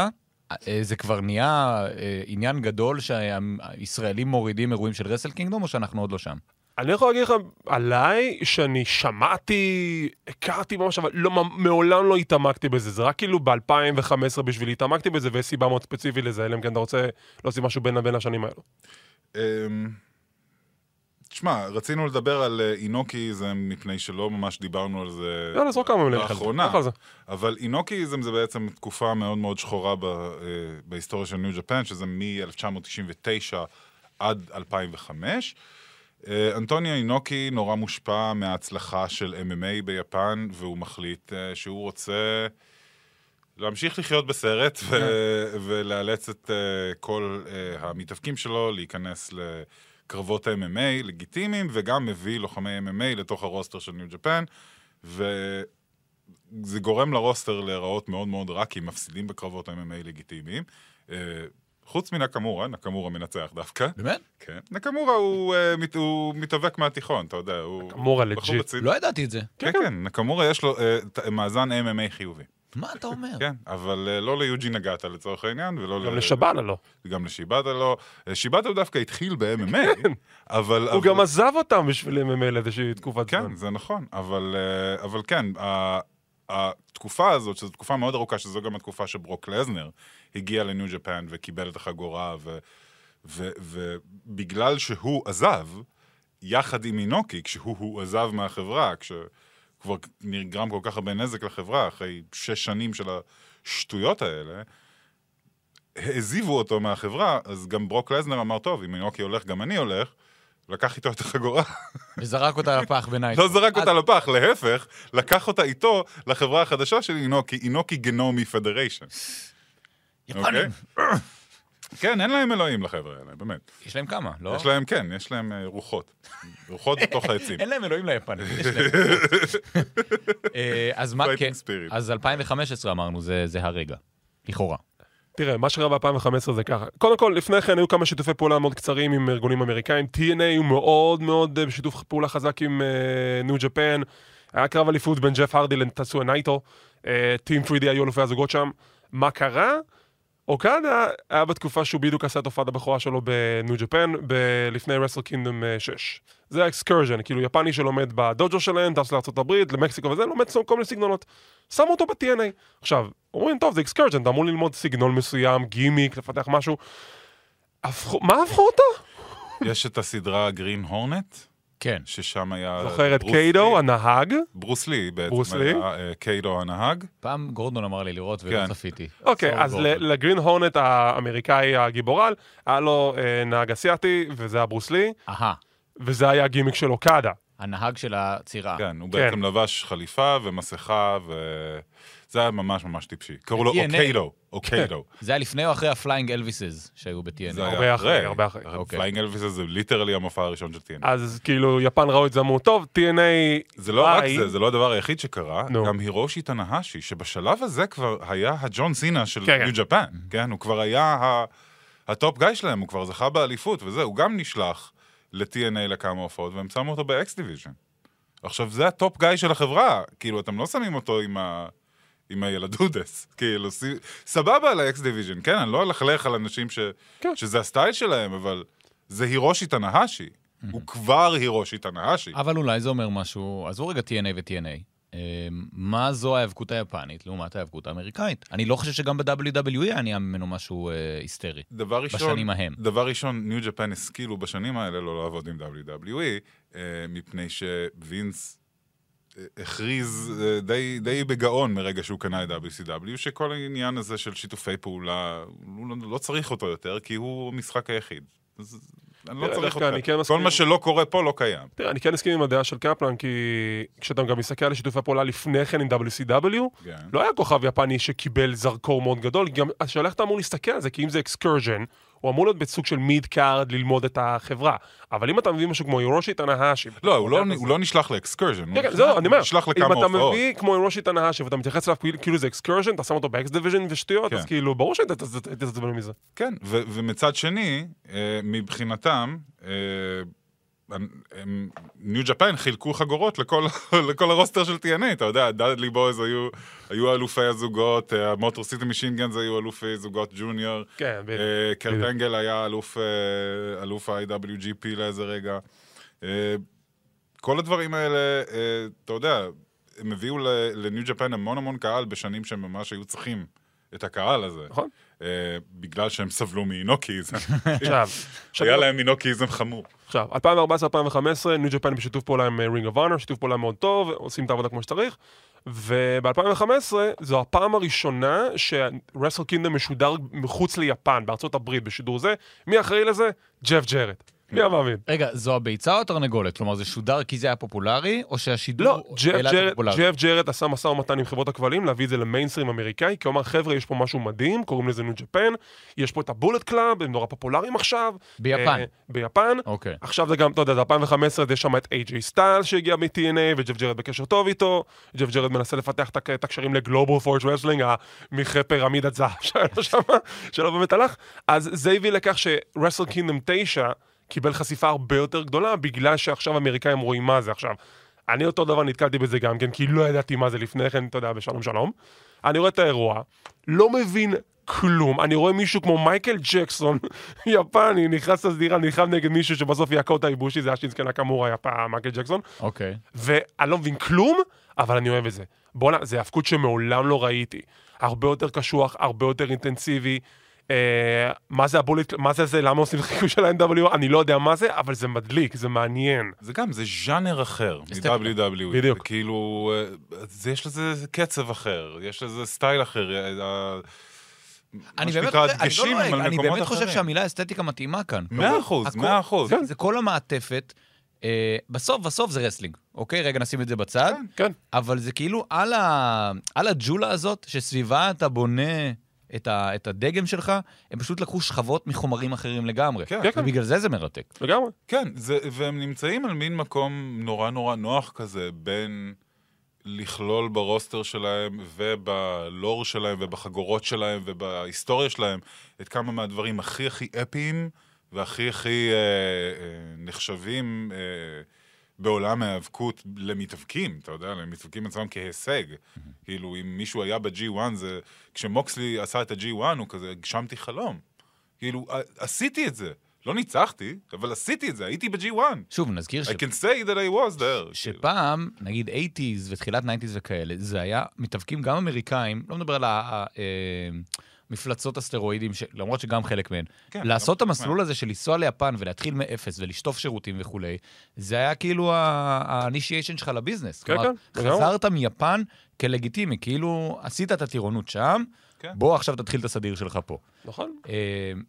זה כבר נהיה אה, עניין גדול שהישראלים מורידים אירועים של רסל קינגדום, או שאנחנו עוד לא שם? אני יכול להגיד לך עליי שאני שמעתי, הכרתי ממש, אבל לא, מעולם לא התעמקתי בזה. זה רק כאילו ב-2015 בשבילי התעמקתי בזה, ויש סיבה מאוד ספציפית לזה, אלא אם כן אתה רוצה להוציא משהו בין בין השנים האלו. אמ, תשמע, רצינו לדבר על אה, אינוקיזם מפני שלא ממש דיברנו על זה יאללה, זרוק כמה מילים. לאחרונה, זה. אבל אינוקיזם זה בעצם תקופה מאוד מאוד שחורה ב, אה, בהיסטוריה של ניו ג'פן, שזה מ-1999 עד 2005. אה, אנטוניו אינוקי נורא מושפע מההצלחה של MMA ביפן, והוא מחליט שהוא רוצה להמשיך לחיות בסרט ו- ולאלץ את אה, כל אה, המתאבקים שלו להיכנס לקרבות ה-MMA לגיטימיים, וגם מביא לוחמי MMA לתוך הרוסטר של ניו ג'פן, וזה גורם לרוסטר להיראות מאוד מאוד רע, כי הם מפסידים בקרבות ה-MMA לגיטימיים. אה, חוץ מנקמורה, נקמורה מנצח דווקא. באמת? כן. נקמורה הוא, אה, מת, הוא מתאבק מהתיכון, אתה יודע, הוא... נקמורה. רציני. לא ידעתי את זה. כן, כן, נקמורה יש לו ת- מאזן MMA חיובי. מה אתה אומר? כן, אבל אה, לא ליוג'י נגעת לצורך העניין, ולא גם ל- לשבאנה לא. גם לשיבאטה לא. אה, שיבאטה הוא דווקא התחיל ב-MMA, אבל... הוא גם עזב אותם בשביל MMA לאיזושהי תקופת זמן. כן, זה נכון, אבל, אה, אבל כן, התקופה הזאת, שזו תקופה מאוד ארוכה, שזו גם התקופה שברוק לזנר הגיע לניו ג'פן וקיבל את החגורה, ו- ו- ובגלל שהוא עזב, יחד עם אינוקי, כשהוא הוא עזב מהחברה, כשכבר נגרם כל כך הרבה נזק לחברה, אחרי שש שנים של השטויות האלה, העזיבו אותו מהחברה, אז גם ברוק לזנר אמר, טוב, אם אינוקי הולך, גם אני הולך, לקח איתו את החגורה. וזרק אותה לפח בנייט. לא זרק אותה לפח, להפך, לקח אותה איתו לחברה החדשה של אינוקי, אינוקי גנומי פדריישן. יפנים. כן, אין להם אלוהים לחבר'ה האלה, באמת. יש להם כמה, לא? יש להם, כן, יש להם אה, רוחות. רוחות בתוך העצים. אין להם אלוהים ליפנים. יש להם. אה, אז מה, כן. אז 2015 אמרנו, זה זה הרגע. לכאורה. תראה, מה שקרה ב-2015 זה ככה. קודם כל, לפני כן היו כמה שיתופי פעולה מאוד קצרים עם ארגונים אמריקאים. TNA הוא מאוד מאוד אה, בשיתוף פעולה חזק עם New Japan. היה קרב אליפות בין ג'ף הרדי לטסויה נייטו. Team 3D היו אלופי הזוגות שם. מה קרה? אוקדה היה בתקופה שהוא בדיוק עשה את הופעת הבכורה שלו ב New Japan, ב- לפני Wrestle Kingdom 6. זה ה excursion, כאילו יפני שלומד בדוג'ו שלהם, טס לארה"ב, למקסיקו וזה, לומד כל מיני סגנונות. שמו אותו ב-TNA. עכשיו, אומרים, טוב, זה excursion, אתה אמור ללמוד סגנון מסוים, גימיק, לפתח משהו. הפכו, מה הפכו אותו? יש את הסדרה Green Hornet, כן. ששם היה... זוכר את קייטו. הנהג? ברוס לי בעצם ברוס לי? היה אה, קייטו הנהג. פעם גורדון אמר לי לראות ולא כן. צפיתי. אוקיי, אז גורדון. ל Green Hornet האמריקאי הגיבור על, היה לו אה, נהג אסיאתי, וזה היה ברוס לי, אהה, וזה היה הגימיק של אוקדה. הנהג של הצרעה. כן, הוא כן. בעצם לבש חליפה ומסכה, וזה היה ממש ממש טיפשי. קראו לו ב-TNA. אוקייטו, אוקייטו. זה היה לפני או אחרי ה Flying Elvises שהיו ב-TNA? זה היה הרבה אחרי, הרבה אחרי. אוקיי. Flying Elvis זה literally המופע הראשון של TNA. אז כאילו, יפן ראו את זה, אמרו, טוב, TNA... זה לא רק ביי." זה, זה לא הדבר היחיד שקרה. גם הירושי תנהשי, שבשלב הזה כבר היה הג'ון סינה של כן, New כן. Japan, כן? הוא כבר היה ה- ה top guy שלהם, הוא כבר זכה באליפות וזה, הוא גם נשלח ל-TNA לכמה הופעות, והם שמו אותו ב-X Division. עכשיו, זה ה top guy של החברה, כאילו, אתם לא שמים אותו עם ה... עם הילדודס, כאילו. סבבה על ה-X Division, כן, אני לא אלכלך על אנשים ש... כן. שזה הסטייל שלהם, אבל זה הירושי תנהשי. הוא כבר הירושי תנהשי. אבל אולי זה אומר משהו, עזבו רגע TNA ו-TNA. אה, מה זו ההיאבקות היפנית לעומת ההיאבקות האמריקאית? אני לא חושב שגם ב-WWE היה נהיה ממנו משהו אה, היסטרי. דבר ראשון, בשנים ההם. דבר ראשון, ניו ג'פן השכילו בשנים האלה לא לעבוד עם WWE, אה, מפני שווינס הכריז אה, די, די בגאון מרגע שהוא קנה את WCW, שכל העניין הזה של שיתופי פעולה, הוא לא, לא צריך אותו יותר, כי הוא המשחק היחיד. אז אני לא צריך. אני כן כל מסכים. מה שלא קורה פה לא קיים. תראה, אני כן מסכים עם הדעה של קפלן, כי כשאתה גם מסתכל על שיתופי פעולה לפני כן עם WCW, כן. לא היה כוכב יפני שקיבל זרקור מאוד גדול, גם השאלה איך אתה אמור להסתכל על זה, כי אם זה excursion, הוא אמור להיות בסוג של mid card ללמוד את החברה. אבל אם אתה מביא משהו כמו הירושי תנהשי... לא, הוא לא, הוא לא נשלח ל excursion. כן, כן, זהו, אני אומר, נשלח אם לכמה אתה הופעות. מביא כמו הירושי תנהשי ואתה מתייחס אליו כאילו- כאילו זה excursion, אתה שם אותו ב X Division ושטויות, אז כן. כאילו, ברור שהיית מתעצבן מזה. כן, ומצד שני, אה, מבחינתם, אה, New Japan חילקו חגורות לכל, לכל ה roster של TNA, אתה יודע, Dudley Boyz היו, היו אלופי הזוגות, אה, ה Motor City Machine Guns היו אלופי זוגות junior, כן. אה, קרט בדיוק. אנגל היה אלוף, אה, אלוף ה-IWGP לאיזה רגע. אה, כל הדברים האלה, אה, אתה יודע, הם הביאו ל New Japan המון המון קהל בשנים שהם ממש היו צריכים את הקהל הזה. נכון. אה, בגלל שהם סבלו עכשיו- היה להם אינוקיזם חמור. עכשיו, 2014-2015, New Japan בשיתוף פעולה עם Ring of Honor, שיתוף פעולה מאוד טוב, עושים את העבודה כמו שצריך. וב-2015 זו הפעם הראשונה ש Wrestle Kingdom משודר מחוץ ליפן, בארצות הברית, בשידור זה. מי אחראי לזה? ג'ף ג'רד. מי היה מאמין? רגע, זו הביצה או התרנגולת? כלומר, זה שודר כי זה היה פופולרי, או שהשידור לא, העלה את הפופולריות? ג'ף ג'רד עשה משא ומתן עם חברות הכבלים להביא את זה למיינסטרים אמריקאי, כי הוא אמר, חבר'ה, יש פה משהו מדהים, קוראים לזה New Japan, יש פה את ה Bullet Club, הם נורא פופולריים עכשיו. ביפן. אה, ביפן. אוקיי. עכשיו זה גם, אתה יודע, זה 2015, יש שם את איי-ג'יי סטיילס שהגיע מ-TNA, וג'ף ג'רד בקשר טוב איתו, ג'ף ג'רד מנסה לפתח את הק- את הקשרים ל Global Force Wrestling, המכרה פירמידת זהב שהיה לו שם, שלא באמת הלך. אז זה הביא לכך ש Wrestle Kingdom 9 קיבל חשיפה הרבה יותר גדולה, בגלל שעכשיו האמריקאים רואים מה זה עכשיו. אני אותו דבר נתקלתי בזה גם כן, כי לא ידעתי מה זה לפני כן, אתה יודע, בשלום שלום. אני רואה את האירוע, לא מבין כלום. אני רואה מישהו כמו מייקל ג'קסון, יפני, נכנס לסדירה, נלחם נגד מישהו שבסוף יעקה אותה איבושי, זה היה שינסקי נקמורה, מייקל ג'קסון. אוקיי. ואני לא מבין כלום, אבל אני אוהב את זה. בואנה, זה האבקות שמעולם לא ראיתי. הרבה יותר קשוח, הרבה יותר אינטנסיבי. אה, מה זה ה Bullet, מה זה זה, למה עושים חיקוי של ה-NWO? אני לא יודע מה זה, אבל זה מדליק, זה מעניין. זה גם, זה ז'אנר אחר. מ-WWE. בדיוק. זה כאילו, אה, זה, יש לזה קצב אחר, יש לזה סטייל אחר. אה, ה- אני באמת חושב- אני הדגשים לא אני באמת חושב אחרים. שהמילה אסתטיקה מתאימה כאן. מאה אחוז, מאה אחוז. כן. זה כל המעטפת. אה, בסוף, בסוף זה wrestling, אוקיי? רגע, נשים את זה בצד. כן. אבל זה כאילו על, ה... על הג'ולה הזאת, שסביבה אתה בונה את, ה... את הדגם שלך, הם פשוט לקחו שכבות מחומרים אחרים לגמרי. כן. כן, כן. ובגלל זה זה מרתק. לגמרי. כן, זה, והם נמצאים על מין מקום נורא נורא נוח כזה, בין לכלול ברוסטר שלהם ובלור שלהם ובחגורות שלהם ובהיסטוריה שלהם את כמה מהדברים הכי הכי אפיים והכי הכי אה, אה, נחשבים אה, בעולם ההיאבקות למתאבקים, אתה יודע, למתאבקים עצמם כהישג. כאילו, אם מישהו היה ב-G1, זה... כשמוקסלי עשה את ה-G1, הוא כזה, הגשמתי חלום. כאילו, עשיתי את זה. לא ניצחתי, אבל עשיתי את זה, הייתי ב-G1. שוב, נזכיר ש... I can say that I was there. שפעם, נגיד 80's ותחילת 90's וכאלה, זה היה מתאבקים גם אמריקאים, לא מדבר על המפלצות הסטרואידים, ש- למרות שגם חלק מהן. כן, לעשות את גם חלק המסלול הזה של לנסוע ליפן ולהתחיל מאפס ולשטוף שירותים וכולי, זה היה כאילו ה-initiation שלך לביזנס. כן, כלומר, כן. חזרת מיפן כלגיטימי, כאילו עשית את הטירונות שם, כן. בוא עכשיו תתחיל את הסדיר שלך פה. נכון. אה,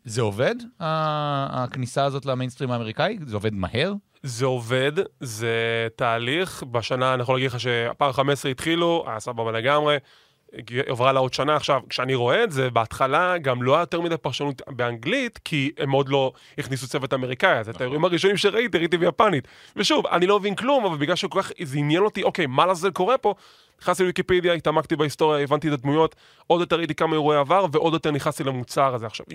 זה עובד, הכניסה הזאת למיינסטרים האמריקאי? זה עובד מהר? זה עובד, זה תהליך. בשנה, אני יכול להגיד לך שהפעם 15 התחילו, היה סבבה לגמרי. עברה לה עוד שנה עכשיו, כשאני רואה את זה, בהתחלה גם לא היה יותר מדי פרשנות באנגלית, כי הם עוד לא הכניסו צוות אמריקאי, אז את האירועים הראשונים שראיתי, ראיתי ביפנית. ושוב, אני לא מבין כלום, אבל בגלל שכל כך זה עניין אותי, אוקיי, מה לזה קורה פה? נכנסתי לוויקיפדיה, התעמקתי בהיסטוריה, הבנתי את הדמויות, עוד יותר ראיתי כמה אירועי עבר, ועוד יותר נכנסתי למוצר הזה עכשיו.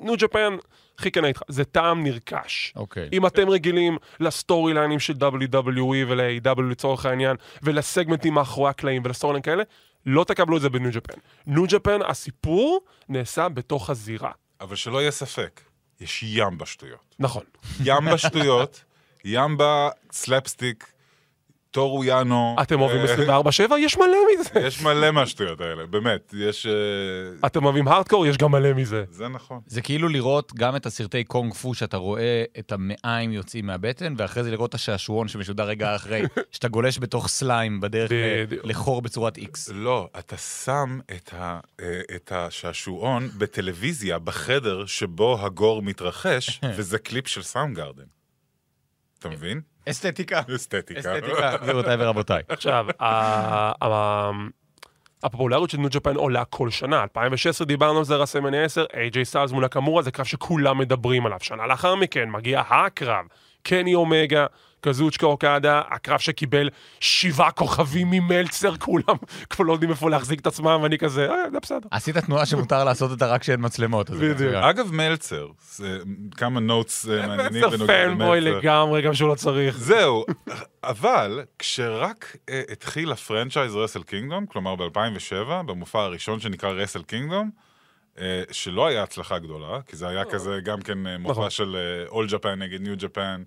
New Japan, אהיה כן איתך, זה טעם נרכש. אוקיי. אם אתם רגילים ל storyline ים של WWE ול-AEW לצורך העניין, ולסגמנטים מאחורי הקלעים ול storyline כאלה, לא תקבלו את זה ב New Japan. New Japan, הסיפור נעשה בתוך הזירה. אבל שלא יהיה ספק, יש ים בשטויות. נכון. ים בשטויות, ים בסלפסטיק, טורו יאנו. אתם אוהבים אה, 24-7? יש מלא מזה. יש מלא מהשטויות האלה, באמת. יש... אה, אתם אוהבים הארדקור? יש גם מלא מזה. זה נכון. זה כאילו לראות גם את הסרטי קונג פו שאתה רואה את המעיים יוצאים מהבטן, ואחרי זה לראות את השעשועון שמשודר רגע אחרי, שאתה גולש בתוך סליים בדרך. לחור בצורת איקס. לא, אתה שם אה, את השעשועון בטלוויזיה בחדר שבו הגור מתרחש, וזה קליפ של Soundgarden. אתה מבין? אסתטיקה. אסתטיקה. אסתטיקה, גבירותיי ורבותיי. עכשיו, הפופולריות של New Japan עולה כל שנה. 2016 דיברנו על זה, WrestleMania 10, איי-ג'יי סטיילס מול נקמורה, זה קרב שכולם מדברים עליו. שנה לאחר מכן מגיע הקרב, קני אומגה, קזוצ'יקה אוקדה, הקרב שקיבל שבעה כוכבים ממלצר, כולם כבר לא יודעים איפה להחזיק את עצמם, ואני כזה, אה, זה בסדר. עשית תנועה שמותר לעשות אותה רק כשאין מצלמות. בדיוק. אגב, מלצר, כמה notes אה, מעניינים מלצר בנוגע fanboy למלצר. לגמרי, גם שהוא לא צריך. זהו, אבל כשרק אה, התחיל ה franchise Wrestle Kingdom, כלומר ב-2007, במופע הראשון שנקרא Wrestle Kingdom, שלא היה הצלחה גדולה, כי זה היה כזה גם כן אה, מופע נכון. של All Japan נגד New Japan,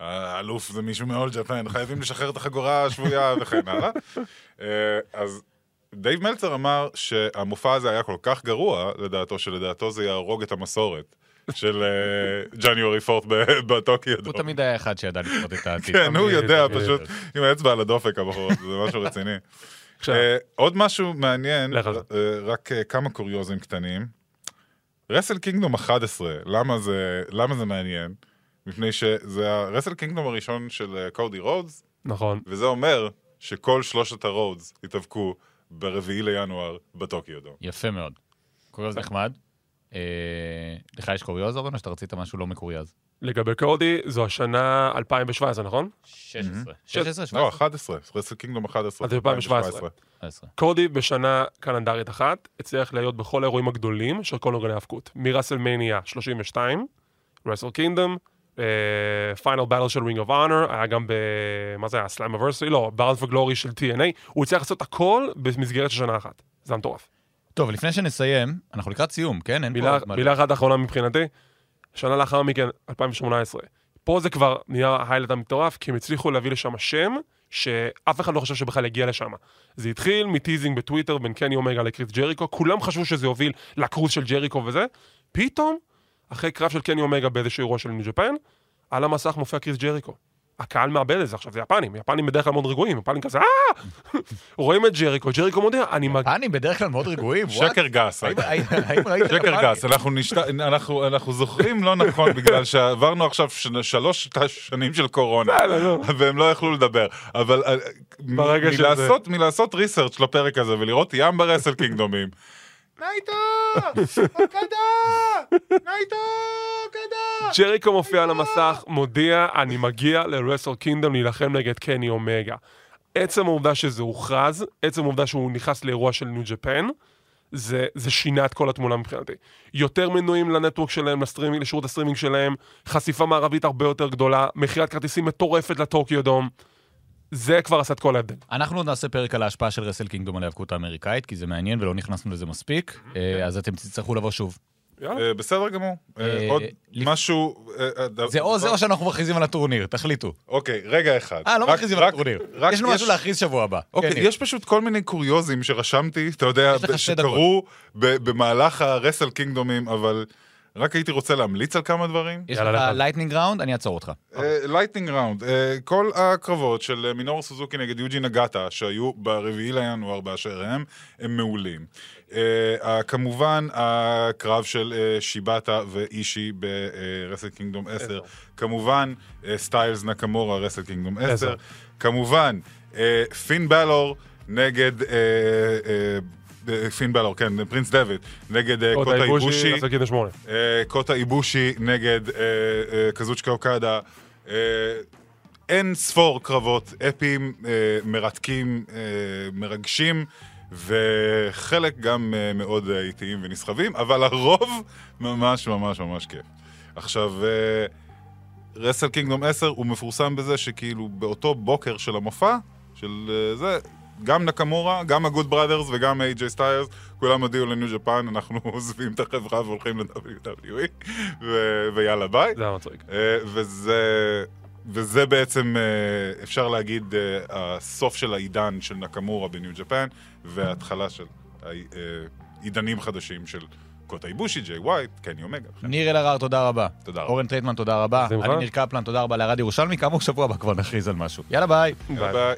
האלוף זה מישהו מ All Japan, חייבים לשחרר את החגורה השבויה וכן הלאה. אה, אז דייב מלצר אמר שהמופע הזה היה כל כך גרוע, לדעתו, שלדעתו זה יהרוג את המסורת. של January 4th ב Tokyo Dome. תמיד היה אחד שידע לפרוט את העתיד. כן, הוא יודע. פשוט עם האצבע על הדופק הבחור, זה משהו רציני. עכשיו- אה, עוד משהו מעניין. אה, רק אה, כמה קוריוזים קטנים. Wrestle Kingdom 11, למה זה למה זה מעניין? מפני שזה ה Wrestle Kingdom הראשון של קודי רודס, נכון. וזה אומר שכל שלושת הרודס יתאבקו ברביעי לינואר ב Tokyo Dome. יפה מאוד. קוריוז נחמד. אה, לך יש קוריוז, אורן, או שאתה רצית משהו לא מקוריוז? לגבי קודי, זו השנה 2017, נכון? 16. 16, לא, 17? 11, Wrestle Kingdom 11. אז 2017. 17. קודי בשנה קלנדרית אחת הצליח להיות בכל האירועים הגדולים של כל ארגוני ההאבקות. מ WrestleMania 32, Wrestle Kingdom, Final Battle של Ring of Honor, היה גם ב... מה זה היה? Slammiversary? לא, ב Bound for Glory של TNA. הוא הצליח לעשות הכל במסגרת של שנה אחת. זה היה מטורף. טוב, לפני שנסיים, אנחנו לקראת סיום, כן? אין פה מילה אחת אחרונה מבחינתי, שנה לאחר מכן, 2018. פה זה כבר נהיה ה highlight המטורף, כי הם הצליחו להביא לשם שם שאף אחד לא חשב שבכלל יגיע לשם. זה התחיל מ teasing בטוויטר בין קני אומגה לקריס ג'ריקו, כולם חשבו שזה יוביל לקרוז של ג'ריקו וזה, פתאום, אחרי קרב של קני אומגה באיזשהו אירוע של New Japan, על המסך מופיע קריס ג'ריקו. הקהל מאבד את זה עכשיו, זה יפנים, יפנים בדרך כלל מאוד רגועים, יפנים כזה אה! רואים את ג'ריקו, ג'ריקו מודיע, אני מגיע... אני בדרך כלל מאוד רגועים, what? שקר גס. שקר? גס, אנחנו, נשת... אנחנו, אנחנו זוכרים לא נכון בגלל שעברנו עכשיו. שלוש שנים של קורונה, והם לא יכלו לדבר, אבל אה, מלעשות research לפרק הזה ולראות ים ב Wrestle Kingdom ים. נייטו! אוקדה! נייטו! אוקדה! ג'ריקו מופיע על המסך, מודיע, אני מגיע ל Wrestle Kingdom להילחם נגד קני אומגה. עצם העובדה שזה הוכרז, עצם העובדה שהוא נכנס לאירוע של New Japan, זה, זה שינה את כל התמונה מבחינתי. יותר מנויים ל network שלהם, לסטרימינג, לשירות הסטרימינג שלהם, חשיפה מערבית הרבה יותר גדולה, מכירת כרטיסים מטורפת ל Tokyo Dome. זה כבר עשה את כל ההבדל. אנחנו עוד נעשה פרק על ההשפעה של Wrestle Kingdom על ההיאבקות האמריקאית, כי זה מעניין ולא נכנסנו לזה מספיק, אה, אז אתם תצטרכו לבוא שוב. יאללה. אה, בסדר גמור. אה, עוד משהו... זה או זה או שאנחנו מכריזים על הטורניר, תחליטו. אוקיי, רגע אחד. אה, לא מכריזים על הטורניר. יש לנו משהו להכריז שבוע הבא. אוקיי, כן. יש פשוט כל מיני קוריוזים שרשמתי, אתה יודע, שקרו במהלך ה Wrestle Kingdom ים, אבל רק הייתי רוצה להמליץ על כמה דברים. יש יאללה, לך. lightning round, אני אעצור אותך. lightning round, כל הקרבות של אה, מינורו סוזוקי נגד יוג'י נגטה, שהיו ברביעי לינואר באשר הם, הם מעולים. אה, כמובן, הקרב של אה, שיבאטה ואישי ב Wrestle Kingdom 10. כמובן, אה, סטיילס נקמורה, Wrestle Kingdom 10. עשר. כמובן, אה, פין בלור נגד... פין בלור, כן, פרינס דויד, נגד אה, קוטה איבושי. אה, קוטה איבושי נגד אה, קזוצ'קה אוקדה. אין ספור קרבות אפיים, מרתקים, מרגשים, וחלק גם מאוד איטיים ונסחבים, אבל הרוב ממש ממש ממש כיף. עכשיו, Wrestle Kingdom 10 הוא מפורסם בזה שכאילו באותו בוקר של המופע, של זה, גם נקמורה, גם ה Good Brothers וגם איי-ג'יי סטיילס, כולם הודיעו ל New Japan, אנחנו עוזבים את החברה והולכים ל-WWE, ו- ויאללה ביי. זה היה מצחיק. אה, וזה, וזה בעצם, אה, אפשר להגיד, אה, הסוף של העידן של נקמורה ב New Japan, וההתחלה של עידנים חדשים של קוטה איבושי, ג'יי ווייט, קני אומגה. ניר אלהרר, תודה רבה. תודה רבה. אורן טרייטמן, תודה רבה. אני ניר קפלן, תודה רבה לערד ירושלמי. כאמור, שבוע הבא כבר נכריז על משהו. יאללה ביי. ביי. ביי.